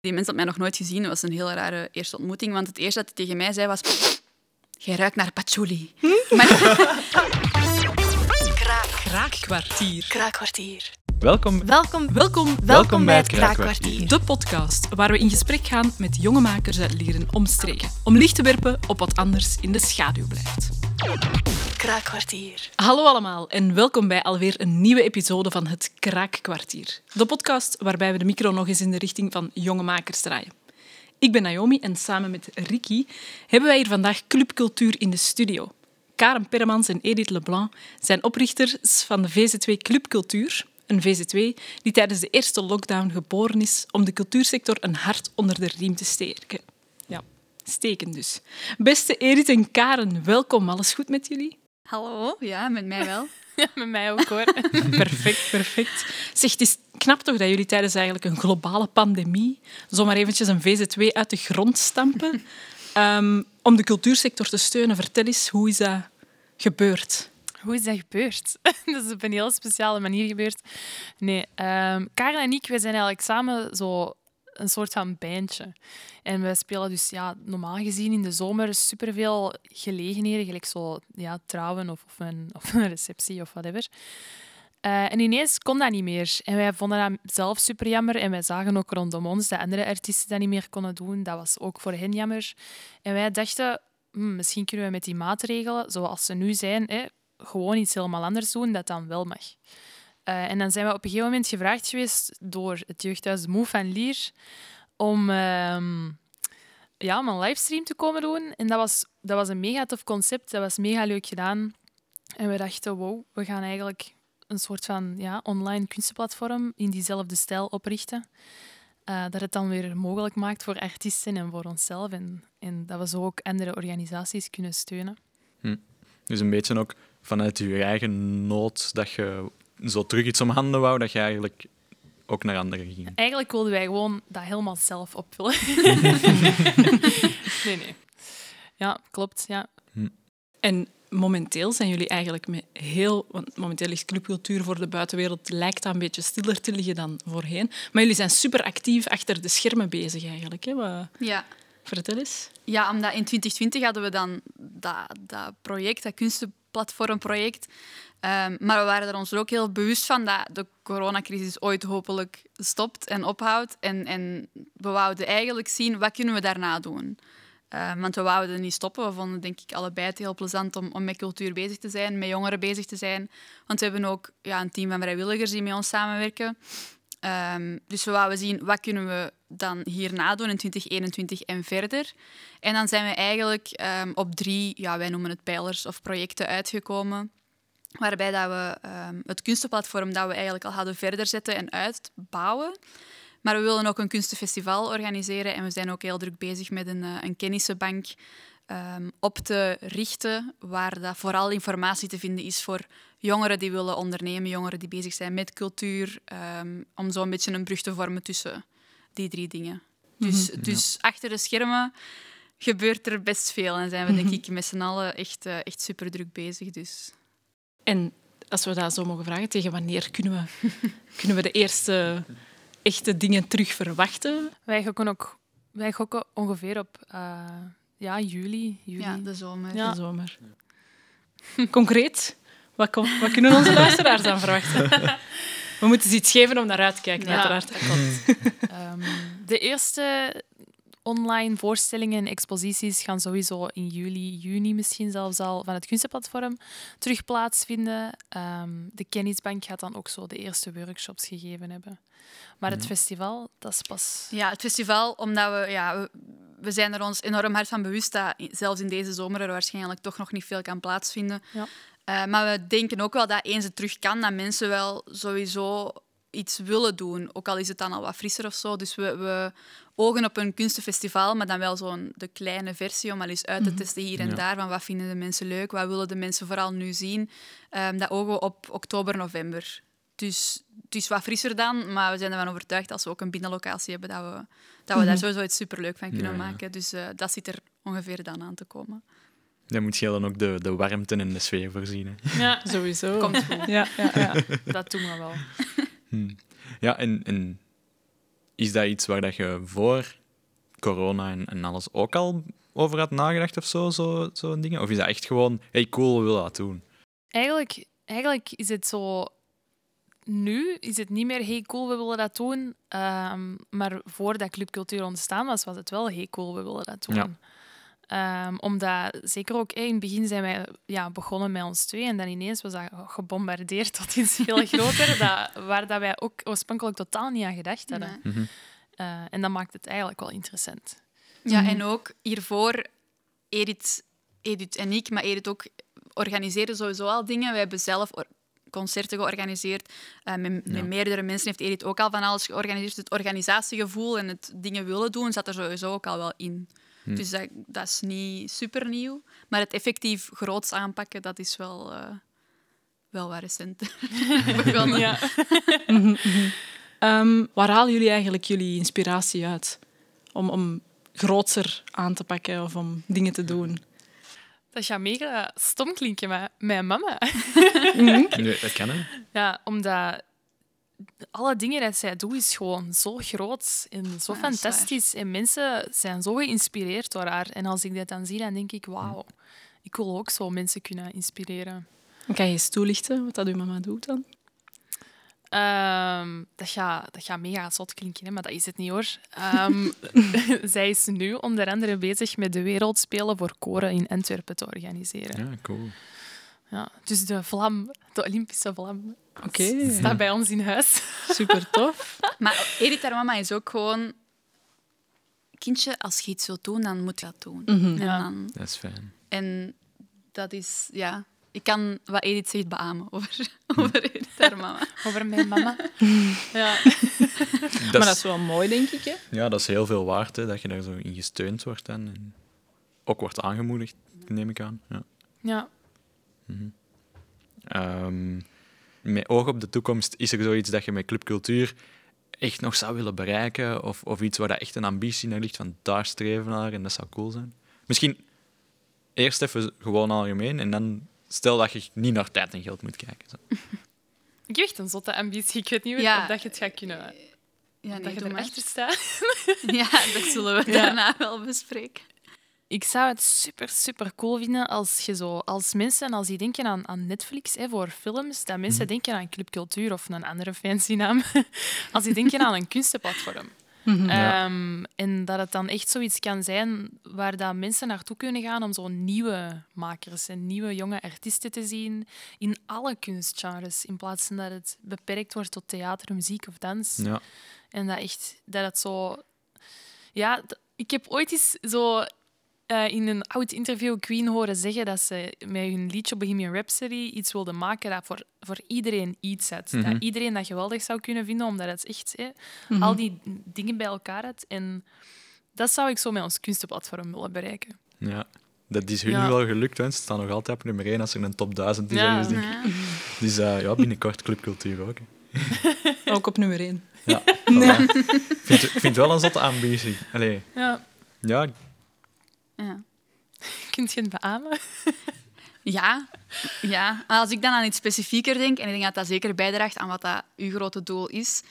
Die mens had mij nog nooit gezien. Het was een heel rare eerste ontmoeting. Want het eerste dat hij tegen mij zei was... Jij ruikt naar patchouli. Maar Kraakkwartier. Kraakkwartier. Welkom. Welkom, Welkom, Welkom bij het Kraakkwartier. de podcast waar we in gesprek gaan met jonge makers uit Lieren omstreken. Om licht te werpen op wat anders in de schaduw blijft. Kraakkwartier. Hallo allemaal en welkom bij alweer een nieuwe episode van het Kraakkwartier. De podcast waarbij we de micro nog eens in de richting van jonge makers draaien. Ik ben Naomi en samen met Ricky hebben wij hier vandaag clubcultuur in de studio. Karen Permans en Edith Leblanc zijn oprichters van de VZ2 Clubcultuur, een VZ2 die tijdens de eerste lockdown geboren is om de cultuursector een hart onder de riem te steken. Ja, steken dus. Beste Edith en Karen, welkom. Alles goed met jullie? hallo, ja, met mij wel. met mij ook hoor. perfect, perfect. Zeg, het is knap toch dat jullie tijdens eigenlijk een globale pandemie zomaar eventjes een VZ2 uit de grond stampen ehm, om de cultuursector te steunen. Vertel eens, hoe is dat gebeurd? Hoe is dat gebeurd? dat is op een heel speciale manier gebeurd. Nee, ehm Karen en ik wij zijn eigenlijk samen zo een soort van bandje. En we spelen dus ja, normaal gezien in de zomer superveel gelegenheden, gelijk zo ja, trouwen of, of, een, of een receptie of whatever. Eh, en ineens kon dat niet meer. En wij vonden dat zelf super jammer. En wij zagen ook rondom ons dat andere artiesten dat niet meer konden doen. Dat was ook voor hen jammer. En wij dachten, hm, misschien kunnen we met die maatregelen, zoals ze nu zijn, hè, gewoon iets helemaal anders doen, dat dan wel mag. Eh, en dan zijn we op een gegeven moment gevraagd geweest door het jeugdhuis Moe van Lier om, ehm, ja, een livestream te komen doen. En dat was, dat was een mega tof concept. Dat was mega leuk gedaan. En we dachten, wow, we gaan eigenlijk een soort van ja, online kunstenplatform in diezelfde stijl oprichten. Eh, dat het dan weer mogelijk maakt voor artiesten en voor onszelf. En, en dat we zo ook andere organisaties kunnen steunen. Dus een beetje ook vanuit je eigen nood dat je zo terug iets om handen wou, dat je eigenlijk ook naar anderen ging. Eigenlijk wilden wij gewoon dat helemaal zelf opvullen. nee, nee. Ja, klopt. Ja. En momenteel zijn jullie eigenlijk met heel... Want momenteel is clubcultuur voor de buitenwereld lijkt dat een beetje stiller te liggen dan voorheen. Maar jullie zijn super actief achter de schermen bezig eigenlijk. Hè? Wat, Ja. vertel eens. Ja, omdat in 2020 hadden we dan dat, dat project, dat kunstenplatformproject. Ehm, maar we waren er ons er ook heel bewust van dat de coronacrisis ooit hopelijk stopt en ophoudt. En, en we wouden eigenlijk zien, wat kunnen we daarna doen? Ehm, want we wouden niet stoppen. We vonden denk ik allebei het heel plezant om, om met cultuur bezig te zijn, met jongeren bezig te zijn. Want we hebben ook ja, een team van vrijwilligers die met ons samenwerken. Ehm, dus we wouden zien, wat kunnen we dan hierna doen in 2021 en verder. En dan zijn we eigenlijk ehm, op drie, ja, wij noemen het pijlers of projecten uitgekomen. Waarbij dat we ehm, het kunstenplatform dat we eigenlijk al hadden verder zetten en uitbouwen. Maar we willen ook een kunstenfestival organiseren en we zijn ook heel druk bezig met een, eh, een kennissenbank ehm, op te richten, waar dat vooral informatie te vinden is voor jongeren die willen ondernemen, jongeren die bezig zijn met cultuur, ehm, om zo een beetje een brug te vormen tussen die drie dingen. Dus, dus achter de schermen gebeurt er best veel en zijn we denk ik met z'n allen echt, eh, echt super druk bezig. Dus. En als we dat zo mogen vragen, tegen wanneer kunnen we, kunnen we de eerste echte dingen terug verwachten? Wij gokken ook wij gokken ongeveer op eh, ja, juli. juli. Ja, de zomer. Ja. De zomer. Concreet, wat, kom- wat kunnen onze luisteraars dan verwachten? We moeten ze iets geven om naar uit te kijken, Ja, uiteraard. dat klopt. Ehm, de eerste online voorstellingen en exposities gaan sowieso in juli, juni misschien zelfs al van het kunstenplatform terug plaatsvinden. Ehm, de kennisbank gaat dan ook zo de eerste workshops gegeven hebben. Maar het festival, dat is pas... Ja, het festival, omdat we, ja, we, we zijn er ons enorm hard van bewust dat zelfs in deze zomer er waarschijnlijk toch nog niet veel kan plaatsvinden. Ja. Eh, maar we denken ook wel dat eens het terug kan, dat mensen wel sowieso iets willen doen. Ook al is het dan al wat frisser of zo. Dus we, we ogen op een kunstenfestival, maar dan wel zo'n de kleine versie om al eens uit te testen hier en Ja. daar. Van wat vinden de mensen leuk, wat willen de mensen vooral nu zien. Ehm, dat ogen we op oktober, november. Dus het is wat frisser dan, maar we zijn ervan overtuigd als we ook een binnenlocatie hebben, dat we, dat we daar sowieso iets superleuk van kunnen Ja, ja. maken. Dus eh, dat zit er ongeveer dan aan te komen. Dan moet je dan ook de, de warmte en de sfeer voorzien. Hè. Ja, Sowieso. Komt goed. Ja, ja, ja. dat doen we wel. Ja, en, en is dat iets waar dat je voor corona en, en alles ook al over had nagedacht of zo, zo, zo dingen? Of is dat echt gewoon, hey cool, we willen dat doen? Eigenlijk, eigenlijk is het zo... Nu is het niet meer hey cool, we willen dat doen. Ehm, maar voordat Clubcultuur ontstaan was, was het wel hey cool, we willen dat doen. Ja. Ehm, omdat, zeker ook in het begin zijn wij ja, begonnen met ons twee en dan ineens was dat gebombardeerd tot iets veel groter, dat, waar dat wij ook oorspronkelijk totaal niet aan gedacht hadden. Nee. Mhm. Eh, en dat maakt het eigenlijk wel interessant. Ja, en ook hiervoor, Edith, Edith en ik, maar Edith ook, organiseren sowieso al dingen. We hebben zelf concerten georganiseerd. Eh, met, met Ja. meerdere mensen heeft Edith ook al van alles georganiseerd. Het organisatiegevoel en het dingen willen doen zat er sowieso ook al wel in. Dus dat, dat is niet super nieuw. Maar het effectief groots aanpakken, dat is wel, eh, wel wat recenter. begonnen. Ja. Ehm, waar halen jullie eigenlijk jullie inspiratie uit? Om, om grootser aan te pakken of om dingen te doen? Dat gaat mega stom klinken, maar mijn mama. Nee, dat kan hè. Ja, omdat alle dingen die zij doet, is gewoon zo groot en zo Ja, dat fantastisch. En mensen zijn zo geïnspireerd door haar. En als ik dat dan zie, dan denk ik, wauw, ik wil ook zo mensen kunnen inspireren. Kan je eens toelichten wat dat uw mama doet dan? Ehm, dat, gaat, dat gaat mega zot klinken, hè, maar dat is het niet hoor. Ehm, zij is nu onder andere bezig met de Wereldspelen voor koren in Antwerpen te organiseren. Ja, cool. Ja, dus de vlam, de Olympische vlam, Oké, staat bij ons in huis. super tof. Maar Edith, haar mama, is ook gewoon... Kindje, als je iets wilt doen, dan moet je dat doen. Mhm. En, Ja. dan, Dat is fijn. en dat is... Ja, ik kan wat Edith zegt beamen over, over Edith, haar mama. Over mijn mama. Ja. Dat maar dat is, wel mooi, denk ik. Hè? ja, dat is heel veel waard, hè, dat je daar zo in gesteund wordt en, en ook wordt aangemoedigd, neem ik aan. Ja. ja. Ehm, met oog op de toekomst, is er zoiets dat je met clubcultuur echt nog zou willen bereiken? Of, of iets waar dat echt een ambitie naar ligt, van daar streven we naar en dat zou cool zijn? Misschien eerst even gewoon algemeen en dan stel dat je niet naar tijd en geld moet kijken. Zo. Ik heb echt een zotte ambitie. Ik weet niet Ja. of dat je het gaat kunnen. Ja, dat je erachter staat. Ja, dat zullen we Ja. daarna wel bespreken. Ik zou het super, super cool vinden als je zo, als mensen, als die denken aan, aan Netflix hè, voor films, dat mensen denken aan Clubcultuur of een andere fancy naam. als die denken aan een kunstenplatform. Ja. Ehm, en dat het dan echt zoiets kan zijn waar dat mensen naartoe kunnen gaan om zo nieuwe makers en nieuwe jonge artiesten te zien in alle kunstgenres, in plaats van dat het beperkt wordt tot theater, muziek of dans. Ja. En dat echt, dat het zo... Ja, ik heb ooit eens zo eh, in een oud interview Queen horen zeggen dat ze met hun liedje Bohemian Rhapsody iets wilden maken dat voor, voor iedereen iets had. Mhm. Dat iedereen dat geweldig zou kunnen vinden, omdat het echt hè, al die dingen bij elkaar had. En dat zou ik zo met ons kunstenplatform willen bereiken. ja. Dat is hun Ja. wel gelukt, hè. ze staan nog altijd op nummer 1 als er een top 1000 is. Ja. ik. Ja. Dus eh, ja, binnenkort clubcultuur ook. hè. Ook op nummer één. Ja, voilà. Ik vind, ik vind het wel een zotte ambitie. Allee, ja, Ja. Kunt je het beamen? Ja, ja. Maar als ik dan aan iets specifieker denk, en ik denk dat dat zeker bijdraagt aan wat dat uw grote doel is.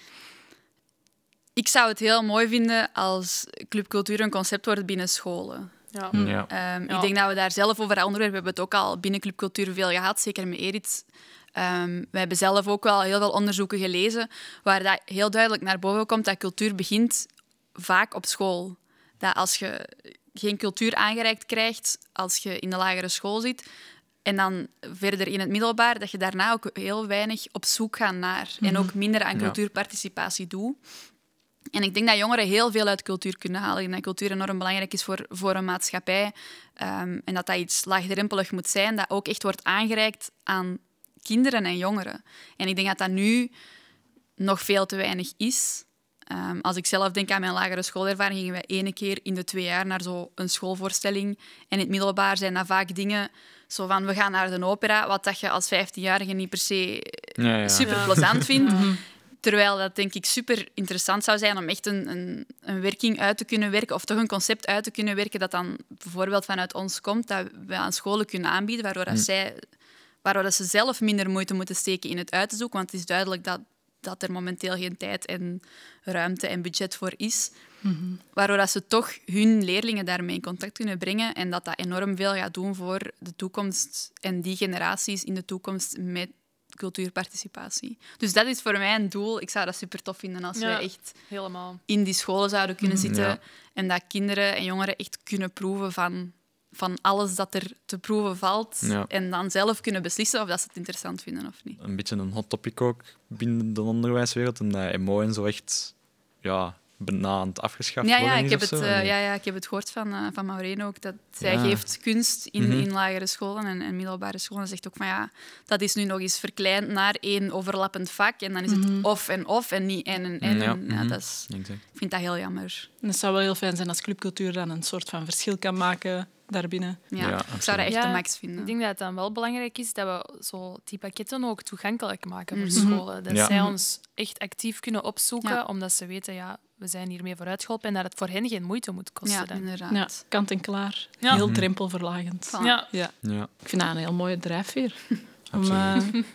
Ik zou het heel mooi vinden als clubcultuur een concept wordt binnen scholen. Ja. ja. Ehm. Ik denk dat we daar zelf over dat onderwerp we hebben het ook al binnen clubcultuur veel gehad, zeker met Edith. Ehm, we hebben zelf ook wel heel veel onderzoeken gelezen waar dat heel duidelijk naar boven komt dat cultuur begint vaak op school. Dat als je geen cultuur aangereikt krijgt als je in de lagere school zit en dan verder in het middelbaar, dat je daarna ook heel weinig op zoek gaat naar en ook minder aan Ja. cultuurparticipatie doet. En ik denk dat jongeren heel veel uit cultuur kunnen halen. Denk dat cultuur enorm belangrijk is voor, voor een maatschappij. Ehm, en dat dat iets laagdrempelig moet zijn, dat ook echt wordt aangereikt aan kinderen en jongeren. En ik denk dat dat nu nog veel te weinig is. Ehm, als ik zelf denk aan mijn lagere schoolervaring, gingen wij ene keer in de twee jaar naar zo'n schoolvoorstelling. En in het middelbaar zijn dat vaak dingen zo van, we gaan naar de opera, wat dat je als 15-jarige niet per se Ja, ja. super plezant vindt. Terwijl dat denk ik super interessant zou zijn om echt een, een, een werking uit te kunnen werken, of toch een concept uit te kunnen werken dat dan bijvoorbeeld vanuit ons komt, dat we aan scholen kunnen aanbieden, waardoor, dat zij, waardoor dat ze zelf minder moeite moeten steken in het uit te zoeken. Want het is duidelijk dat, dat er momenteel geen tijd en ruimte en budget voor is. Waardoor dat ze toch hun leerlingen daarmee in contact kunnen brengen en dat dat enorm veel gaat doen voor de toekomst en die generaties in de toekomst met cultuurparticipatie. Dus dat is voor mij een doel. Ik zou dat super tof vinden als Ja. wij echt Helemaal. in die scholen zouden kunnen zitten Ja. en dat kinderen en jongeren echt kunnen proeven van, van alles dat er te proeven valt Ja. en dan zelf kunnen beslissen of dat ze het interessant vinden of niet. Een beetje een hot topic ook binnen de onderwijswereld. En dat MO en zo echt ja, het afgeschaft Ja, ja, ik heb het, zo. eh, ja, ja, ik heb het gehoord van, eh, van Maureen ook, dat zij Ja. geeft kunst in, Mhm. in lagere scholen en, en middelbare scholen. En zegt ook van ja, dat is nu nog eens verkleind naar één overlappend vak en dan is het of en of en niet en en en. Ja, En, ja, mhm. dat is, ik vind dat heel jammer. En het zou wel heel fijn zijn als clubcultuur dan een soort van verschil kan maken daarbinnen. Ja, Ja, ik zou dat echt Ja, de max vinden. Ik denk dat het dan wel belangrijk is dat we zo die pakketten ook toegankelijk maken voor Mhm. scholen. Dat Ja. zij ons echt actief kunnen opzoeken, Ja. omdat ze weten, ja, we zijn hiermee vooruitgeholpen en dat het voor hen geen moeite moet kosten. ja, dan. inderdaad. Ja, kant en klaar. Ja. Heel Mhm. drempelverlagend. Ja. Ja, Ja, ik vind dat een heel mooie drijfveer om absoluut.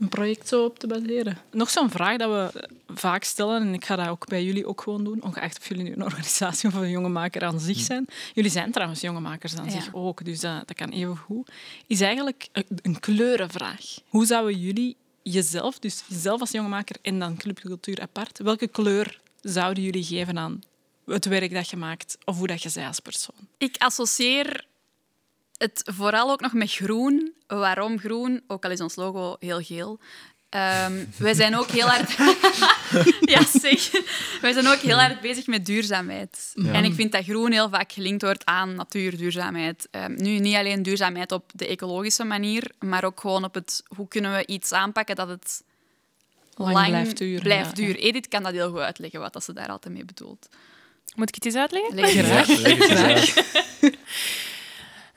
Een project zo op te baseren. Nog zo'n vraag dat we vaak stellen, en ik ga dat ook bij jullie ook gewoon doen, ongeacht of jullie nu een organisatie of een jonge maker aan zich zijn. Jullie zijn trouwens jonge makers aan Ja. zich ook, dus dat, dat kan even goed. Is eigenlijk een, een kleurenvraag. Hoe zouden jullie jezelf, dus jezelf als jonge maker en dan clubcultuur apart, welke kleur zouden jullie geven aan het werk dat je maakt of hoe dat je zij als persoon? Ik associeer het vooral ook nog met groen. Waarom groen? Ook al is ons logo heel geel. Ehm, wij zijn ook heel hard... ja, zeg. Wij zijn ook heel hard bezig met duurzaamheid. Ja. En ik vind dat groen heel vaak gelinkt wordt aan natuurduurzaamheid. Ehm, nu, niet alleen duurzaamheid op de ecologische manier, maar ook gewoon op het... Hoe kunnen we iets aanpakken dat het Lang blijft duren, blijft ja, duren. Edith kan dat heel goed uitleggen, wat dat ze daar altijd mee bedoelt. Moet ik het eens uitleggen? Leg het Graag.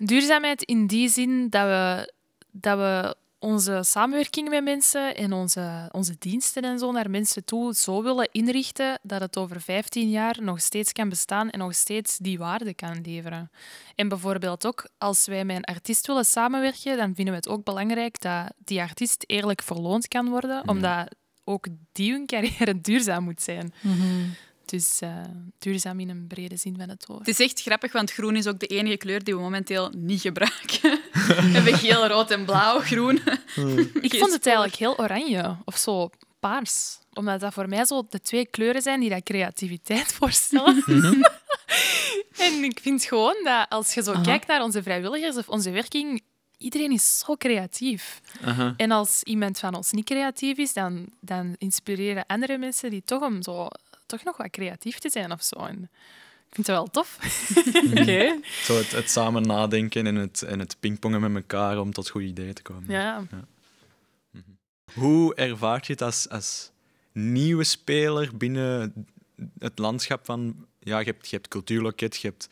Duurzaamheid in die zin dat we, dat we onze samenwerking met mensen en onze, onze diensten en zo naar mensen toe zo willen inrichten dat het over 15 jaar nog steeds kan bestaan en nog steeds die waarde kan leveren. En bijvoorbeeld ook als wij met een artiest willen samenwerken, dan vinden we het ook belangrijk dat die artiest eerlijk verloond kan worden, omdat ook die hun carrière duurzaam moet zijn. Dus eh, duurzaam in een brede zin van het woord. Het is echt grappig, want groen is ook de enige kleur die we momenteel niet gebruiken. we hebben geel, rood en blauw, groen. Ik vond het eigenlijk heel oranje of zo paars. Omdat dat voor mij zo de twee kleuren zijn die dat creativiteit voorstellen. en ik vind gewoon dat als je zo Aha. kijkt naar onze vrijwilligers of onze werking, iedereen is zo creatief. Aha. En als iemand van ons niet creatief is, dan, dan inspireren andere mensen die toch om zo toch nog wat creatief te zijn of zo. En ik vind het wel tof. Oké. Zo het, het samen nadenken en het, en het pingpongen met elkaar om tot goede ideeën te komen. Ja. Hoe ervaart je het als, als nieuwe speler binnen het landschap van... Ja, je hebt, je hebt Cultuurloket, je hebt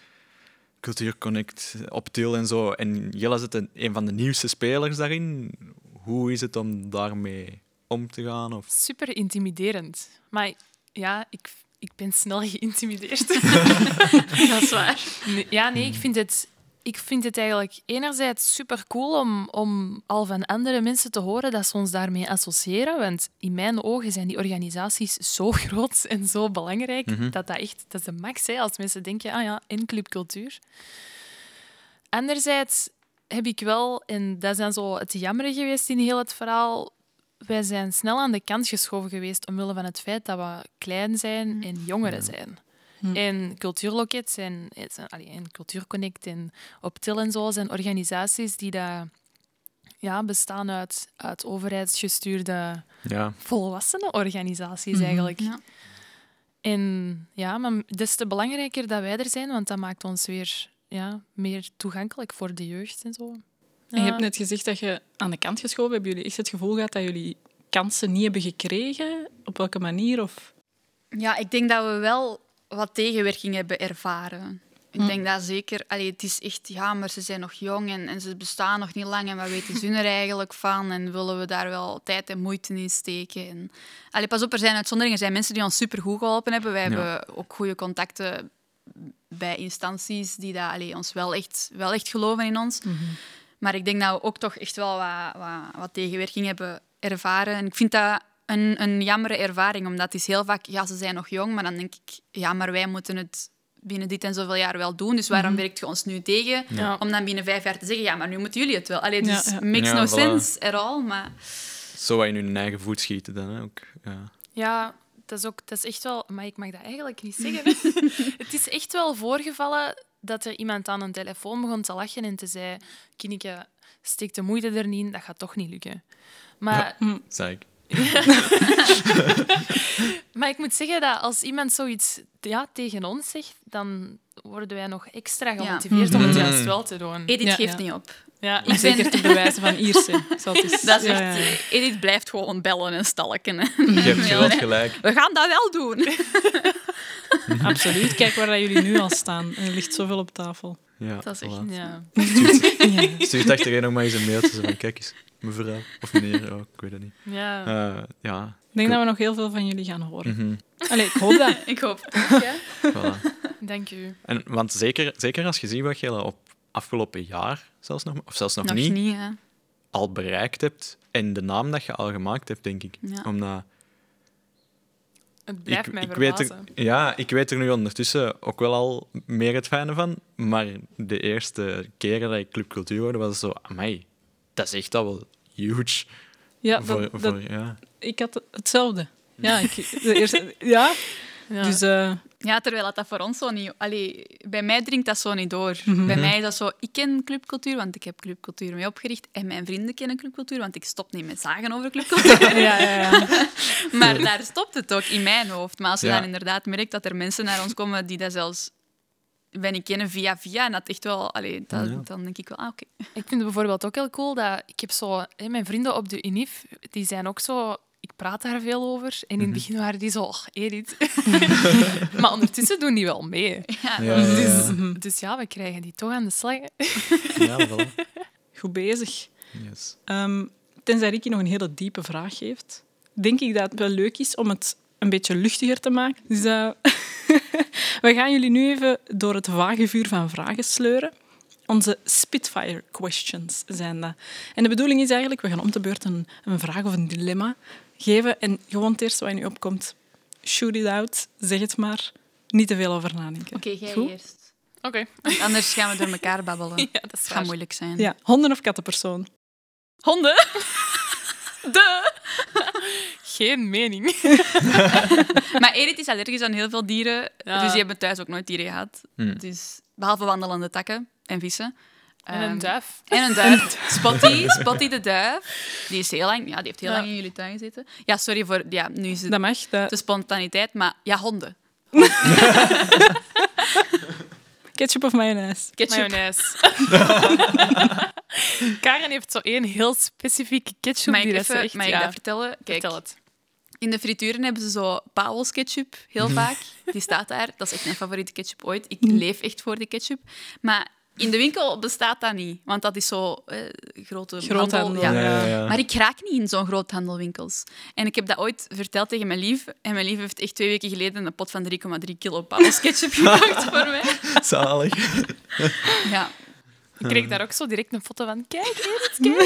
Cultuurconnect, Optil en zo. En Jelle is het een, een van de nieuwste spelers daarin. Hoe is het om daarmee om te gaan? Of... Super intimiderend. Maar ja, ik, ik ben snel geïntimideerd. Dat is waar. Nee, ja, nee, ik vind het, ik vind het eigenlijk enerzijds super cool om, om al van andere mensen te horen dat ze ons daarmee associëren. Want in mijn ogen zijn die organisaties zo groot en zo belangrijk Mhm. dat dat echt dat is de max is als mensen denken, ah ja, in clubcultuur. Anderzijds heb ik wel, en dat is dan zo het jammer geweest in heel het verhaal, wij zijn snel aan de kant geschoven geweest omwille van het feit dat we klein zijn en jongeren zijn. Hm. En Cultuurloket en, en Cultuurconnect en Optil en zo zijn organisaties die dat, ja, bestaan uit, uit overheidsgestuurde Ja, volwassene organisaties Mhm. eigenlijk. Ja. En ja, maar des te belangrijker dat wij er zijn, want dat maakt ons weer ja, meer toegankelijk voor de jeugd en zo. En je hebt net gezegd dat je aan de kant geschoven hebben jullie echt het gevoel gehad dat jullie kansen niet hebben gekregen? Op welke manier? Of... Ja, ik denk dat we wel wat tegenwerking hebben ervaren. Ik Hm. denk dat zeker... Allee, het is echt... Ja, maar ze zijn nog jong en, en ze bestaan nog niet lang. En wat weten ze er eigenlijk van? En willen we daar wel tijd en moeite in steken? En, allee, pas op, er zijn uitzonderingen. Er zijn mensen die ons supergoed geholpen hebben. Wij Ja. hebben ook goede contacten bij instanties die dat, allee, ons wel echt, wel echt geloven in ons. Maar ik denk dat we ook toch echt wel wat, wat, wat tegenwerking hebben ervaren. En ik vind dat een, een jammere ervaring, omdat het is heel vaak, ja, ze zijn nog jong, maar dan denk ik, ja, maar wij moeten het binnen dit en zoveel jaar wel doen, dus waarom werkt je ons nu tegen? Ja. Om dan binnen vijf jaar te zeggen, ja, maar nu moeten jullie het wel. Allee, dus Ja, ja. makes Ja, no voilà. sense at all, maar... Zo wat in hun eigen voet schieten dan hè, ook. Ja. Ja, dat is, ook, dat is echt wel... Maar ik mag dat eigenlijk niet zeggen. het is echt wel voorgevallen dat er iemand aan een telefoon begon te lachen en te zei... Kineke, steek de moeite er niet in, dat gaat toch niet lukken. Maar, Zei ik. maar ik moet zeggen dat als iemand zoiets ja, tegen ons zegt, dan worden wij nog extra gemotiveerd om het Mhm. juist wel te doen. Edith Ja, geeft ja. niet op. Ja, zeker te bewijzen van Ierse. Dat is Ja, echt... ja, ja. Edith blijft gewoon bellen en stalken. Je hebt Ja, groot gelijk. We gaan dat wel doen. Absoluut. Kijk waar jullie nu al staan. Er ligt zoveel op tafel. Ja, Dat is echt- voilà. ja. Ja. Stuurt achtereen nog maar eens een mailtje zo van, kijk eens, mevrouw of meneer, oh, ik weet het niet. ja. Eh, ja, Ik denk dat we nog heel veel van jullie gaan horen. Allee, ik hoop dat. Ik hoop het ja. voilà. Dank u. En, want zeker, zeker als je ziet wat je op afgelopen jaar, zelfs nog, of zelfs nog, Nog niet, al bereikt hebt en de naam dat je al gemaakt hebt, denk ik. Ja. Omdat Het blijft ik, mij ik weet er, Ja, ik weet er nu ondertussen ook wel al meer het fijne van. Maar de eerste keren dat ik Club Cultuur hoorde, was het zo... Amai, dat is echt al wel huge. Ja, dat, voor, dat- ja. ik had hetzelfde. Ja, ik, de eerste, ja. Ja. dus eh, Ja, terwijl dat, dat voor ons zo niet... Allee, bij mij dringt dat zo niet door. Mhm. Bij mij is dat zo... Ik ken clubcultuur, want ik heb clubcultuur mee opgericht. En mijn vrienden kennen clubcultuur, want ik stop niet met zagen over clubcultuur. ja, ja, ja. maar daar stopt het ook in mijn hoofd. Maar als je Ja. dan inderdaad merkt dat er mensen naar ons komen die dat zelfs ben ik kennen via via, en dat echt wel... Allee, dat, Ja. dan denk ik wel, ah, oké. Ik vind het bijvoorbeeld ook heel cool dat ik heb zo... Hè, mijn vrienden op de UNIF, die zijn ook zo... Ik praat daar veel over. En in het begin waren die zo... Oh, Edith. maar ondertussen doen die wel mee. Ja, Dus, ja. dus ja, we krijgen die toch aan de slag. ja voilà. Goed bezig. Yes. Ehm, tenzij Ricky nog een hele diepe vraag heeft, denk ik dat het wel leuk is om het een beetje luchtiger te maken. Dus eh, we gaan jullie nu even door het vage vuur van vragen sleuren. Onze Spitfire questions zijn dat. En de bedoeling is eigenlijk, we gaan om de beurt een, een vraag of een dilemma geven. En gewoon het eerste wat in je opkomt, shoot it out, zeg het maar. Niet te veel over nadenken. Oké, jij Goed? eerst. Oké. Anders gaan we door elkaar babbelen. Ja, dat is gaat moeilijk zijn. Ja, honden- of kattenpersoon? Honden? De. Geen mening. Maar Edith is allergisch aan heel veel dieren, Ja. dus die hebben thuis ook nooit dieren gehad. Hmm. Dus, behalve wandelende takken en vissen. En een Ehm, duif. En een duif. Spotty, Spotty de duif. Die is heel lang, ja, die heeft heel Ja. lang in jullie tuin gezeten. Ja, sorry voor, ja, nu is het Dat mag. Dat... de spontaniteit, maar ja, honden. Ketchup of mayonaise? Ketchup. Mayonaise. Karen heeft zo één heel specifieke ketchup Mag die ik, even, echt... mag ik ja, dat vertellen? Kijk, vertel het. in de frituren hebben ze zo Pauwels ketchup, heel vaak. Die staat daar. Dat is echt mijn favoriete ketchup ooit. Ik leef echt voor die ketchup. Maar in de winkel bestaat dat niet, want dat is zo eh, grote Groothandel, Ja. Ja, ja, ja. Maar ik raak niet in zo'n groothandelwinkels. En ik heb dat ooit verteld tegen mijn lief. En mijn lief heeft echt twee weken geleden een pot van 3,3 kilo Pauwels ketchup gekocht voor mij. Zalig. Ja. Ik kreeg daar ook zo direct een foto van. Kijk, Edith, kijk.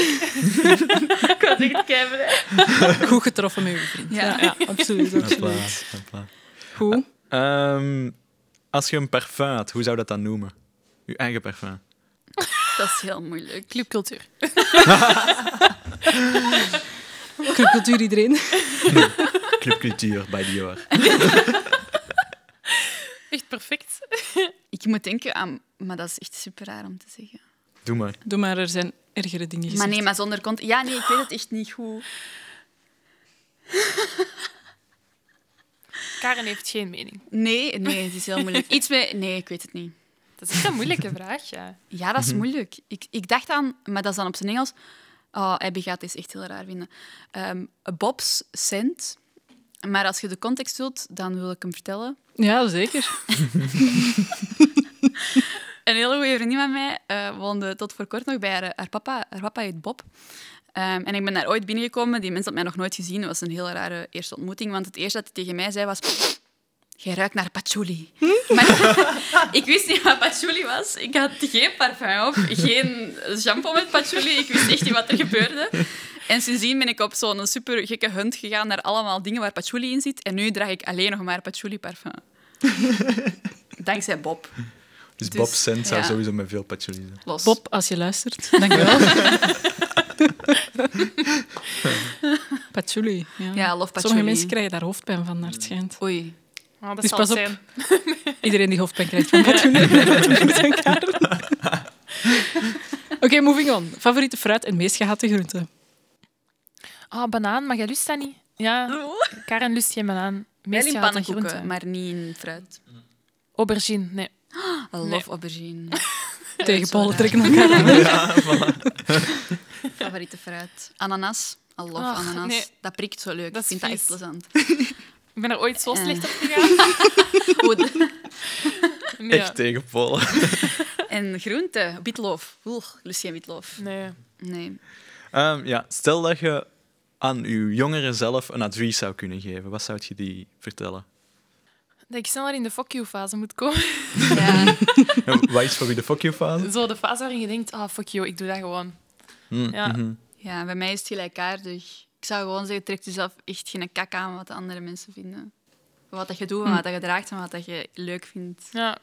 Ik was echt. Goed getroffen met uw vriend. Ja. Ja, ja, absoluut. Absoluut. Goed. Ehm, als je een parfum had, hoe zou dat dan noemen? Je eigen parfum. Dat is heel moeilijk. Clubcultuur. Cultuur iedereen. Clubcultuur bij Dior. Echt perfect. Ik moet denken aan... Maar dat is echt super raar om te zeggen. Doe maar. Doe maar, er zijn ergere dingen gezegd. Maar nee, maar zonder kont... Ja, nee, ik weet het echt niet goed. Karen heeft geen mening. Nee, nee, het is heel moeilijk. Iets met... Nee, ik weet het niet. Dat is echt een moeilijke vraag, ja. Ja, dat is moeilijk. Ik, ik dacht aan... Maar dat is dan op zijn Engels. Oh, Abby gaat het echt heel raar vinden. Ehm, Bob's Scent. Maar als je de context wilt, dan wil ik hem vertellen. Ja, zeker. Een hele goede vriendin van mij eh, woonde tot voor kort nog bij haar, haar papa. Haar papa heet Bob. Ehm, en ik ben daar ooit binnengekomen. Die mens had mij nog nooit gezien. Het was een heel rare eerste ontmoeting. Want het eerste dat hij tegen mij zei was... Jij ruikt naar patchouli. Maar ik wist niet wat patchouli was. Ik had geen parfum op, geen shampoo met patchouli. Ik wist echt niet wat er gebeurde. En sindsdien ben ik op zo'n super gekke hunt gegaan naar allemaal dingen waar patchouli in zit. En nu draag ik alleen nog maar patchouli parfum. Dankzij Bob. Dus, Dus, Bob Cent zou ja. sowieso met veel patchouli zijn. Los. Bob, als je luistert, dankjewel. patchouli, ja. Ja, love patchouli. Sommige mensen krijgen daar hoofdpijn van, naar het schijnt. Oei. Ah, dat Dus zal pas het op. zijn. Iedereen die hoofdpijn krijgt van. Oké, moving on. Favoriete fruit en meest gehate groente? Ah, banaan, maar jij lust dat niet? Ja, Karen lust geen banaan. Wel Meest in groente. maar niet in fruit. Aubergine, nee. I love aubergine. Tegen Polen raar. trekken elkaar aan. Favoriete fruit. Ananas. I love Ach, ananas. nee. Dat prikt zo leuk. Dat ik vind dat echt plezant. Ik ben er ooit zo Eh. slecht op gegaan. Oeh, de- Nee. Echt tegen Polen. en groente. Witloof. Oeh, lust geen witloof. Nee. Nee. Ehm, ja, stel dat je aan je jongere zelf een advies zou kunnen geven. Wat zou je die vertellen? Dat ik sneller in de fuck you-fase moet komen. Ja. Ja, Wat is voor u de fuck you fase? Zo de fase waarin je denkt, ah, fuck you, ik doe dat gewoon. Hm, Ja. mhm. ja, bij mij is het gelijkaardig. Ik zou gewoon zeggen, trek jezelf echt geen kak aan wat de andere mensen vinden. Wat dat je doet, en wat dat je draagt en wat dat je leuk vindt. Ja.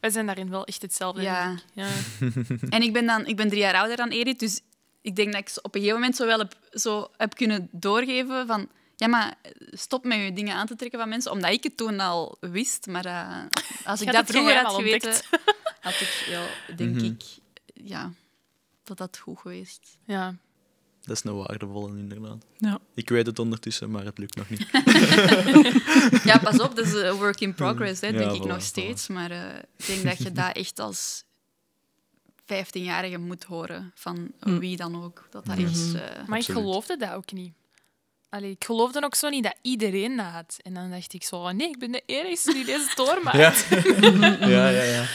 Wij zijn daarin wel echt hetzelfde. Ja. denk ik. ja. En ik ben, dan, ik ben drie jaar ouder dan Edith, dus ik denk dat ik op een gegeven moment zo wel heb, zo heb kunnen doorgeven van... Ja, maar stop met je dingen aan te trekken van mensen, omdat ik het toen al wist. Maar eh, als ik dat vroeger had geweten, ontdekt. had ik, ja, denk Mhm. ik, ja, dat dat goed geweest. ja. Dat is een waardevolle, inderdaad. Ja. Ik weet het ondertussen, maar het lukt nog niet. Ja, pas op, dat is een work in progress, hè, Ja, denk ik voilà, nog voilà. steeds. Maar eh, ik denk dat je dat echt als 15-jarige moet horen van Hm. wie dan ook. Dat dat echt... Mhm. eh, Maar ik geloofde dat ook niet. Allee, ik geloofde ook zo niet dat iedereen dat had. En dan dacht ik zo, nee, ik ben de enige die deze doormaakt. Ja, ja, ja. ja.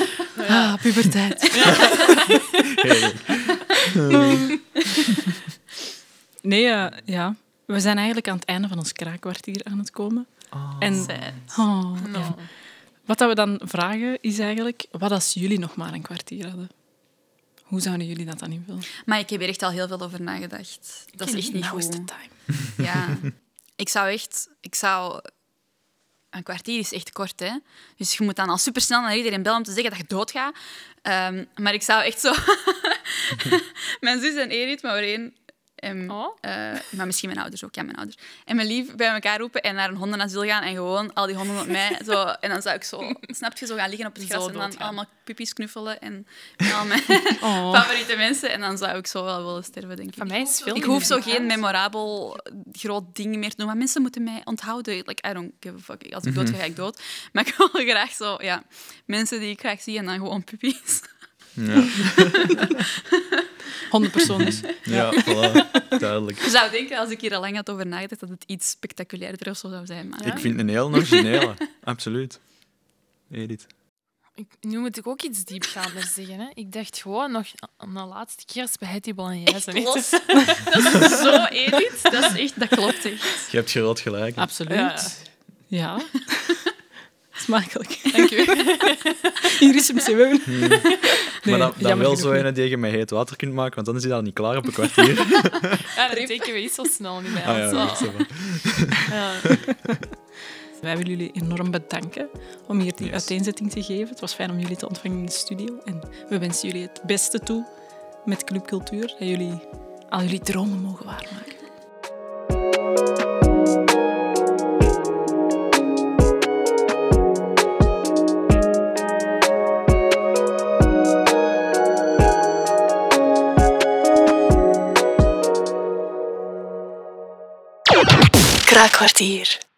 Ah, puberteit. Heerlijk. Nee, eh, ja. We zijn eigenlijk aan het einde van ons kraakkwartier aan het komen. En sad. oh, No. ja. wat dat we dan vragen is eigenlijk, wat als jullie nog maar een kwartier hadden? Hoe zouden jullie dat dan invullen? Maar ik heb er echt al heel veel over nagedacht. Dat is echt niet Now is the goed. time. Ja. Ik zou echt... Ik zou... Een kwartier is echt kort, hè. Dus je moet dan al supersnel naar iedereen bellen om te zeggen dat je doodgaat. Ehm, maar ik zou echt zo... mijn zus en Edith, maar één... En, Oh. eh, maar misschien mijn ouders ook, ja, mijn ouders. En mijn lief bij elkaar roepen en naar een hondenasiel gaan en gewoon al die honden op mij. Zo, en dan zou ik zo, snap je, zo gaan liggen op het Zo gras en dan allemaal puppies knuffelen en met al mijn Oh. favoriete mensen. En dan zou ik zo wel willen sterven, denk ik. Van mij is veel Ik hoef zo geen memorabel groot ding meer te doen. Maar mensen moeten mij onthouden. Like, I don't give a fuck. Als ik dood ga, ga ik dood. Maar ik wil graag zo, ja, mensen die ik graag zie en dan gewoon puppies. Ja, 100 personen ja voilà. Duidelijk. Je zou denken, als ik hier al lang had over nagedacht, dat het iets spectaculairder of zo zou zijn. Maar Ja. Ik vind het een heel originele. Absoluut. Edith. Ik, nu moet ik ook iets diepgaander zeggen. Hè. Ik dacht gewoon nog een laatste keer spaghetti bolognese eten. Los. dat is zo Edith. Dat is echt, dat klopt echt. Je hebt groot gelijk. Absoluut. Ja. Ja. Smakelijk. Dank u. Hier is hem, Simon. maar dan, wel genoeg zo niet. een die je met heet water kunt maken, want dan is hij al niet klaar op een kwartier. Ja, dat tekenen we iets zo snel niet bij Ah, ja, van. Ja. Wij willen jullie enorm bedanken om hier die Yes. uiteenzetting te geven. Het was fijn om jullie te ontvangen in de studio. En we wensen jullie het beste toe met Clubcultuur. Dat jullie al jullie dromen mogen waarmaken. Kraakkwartier.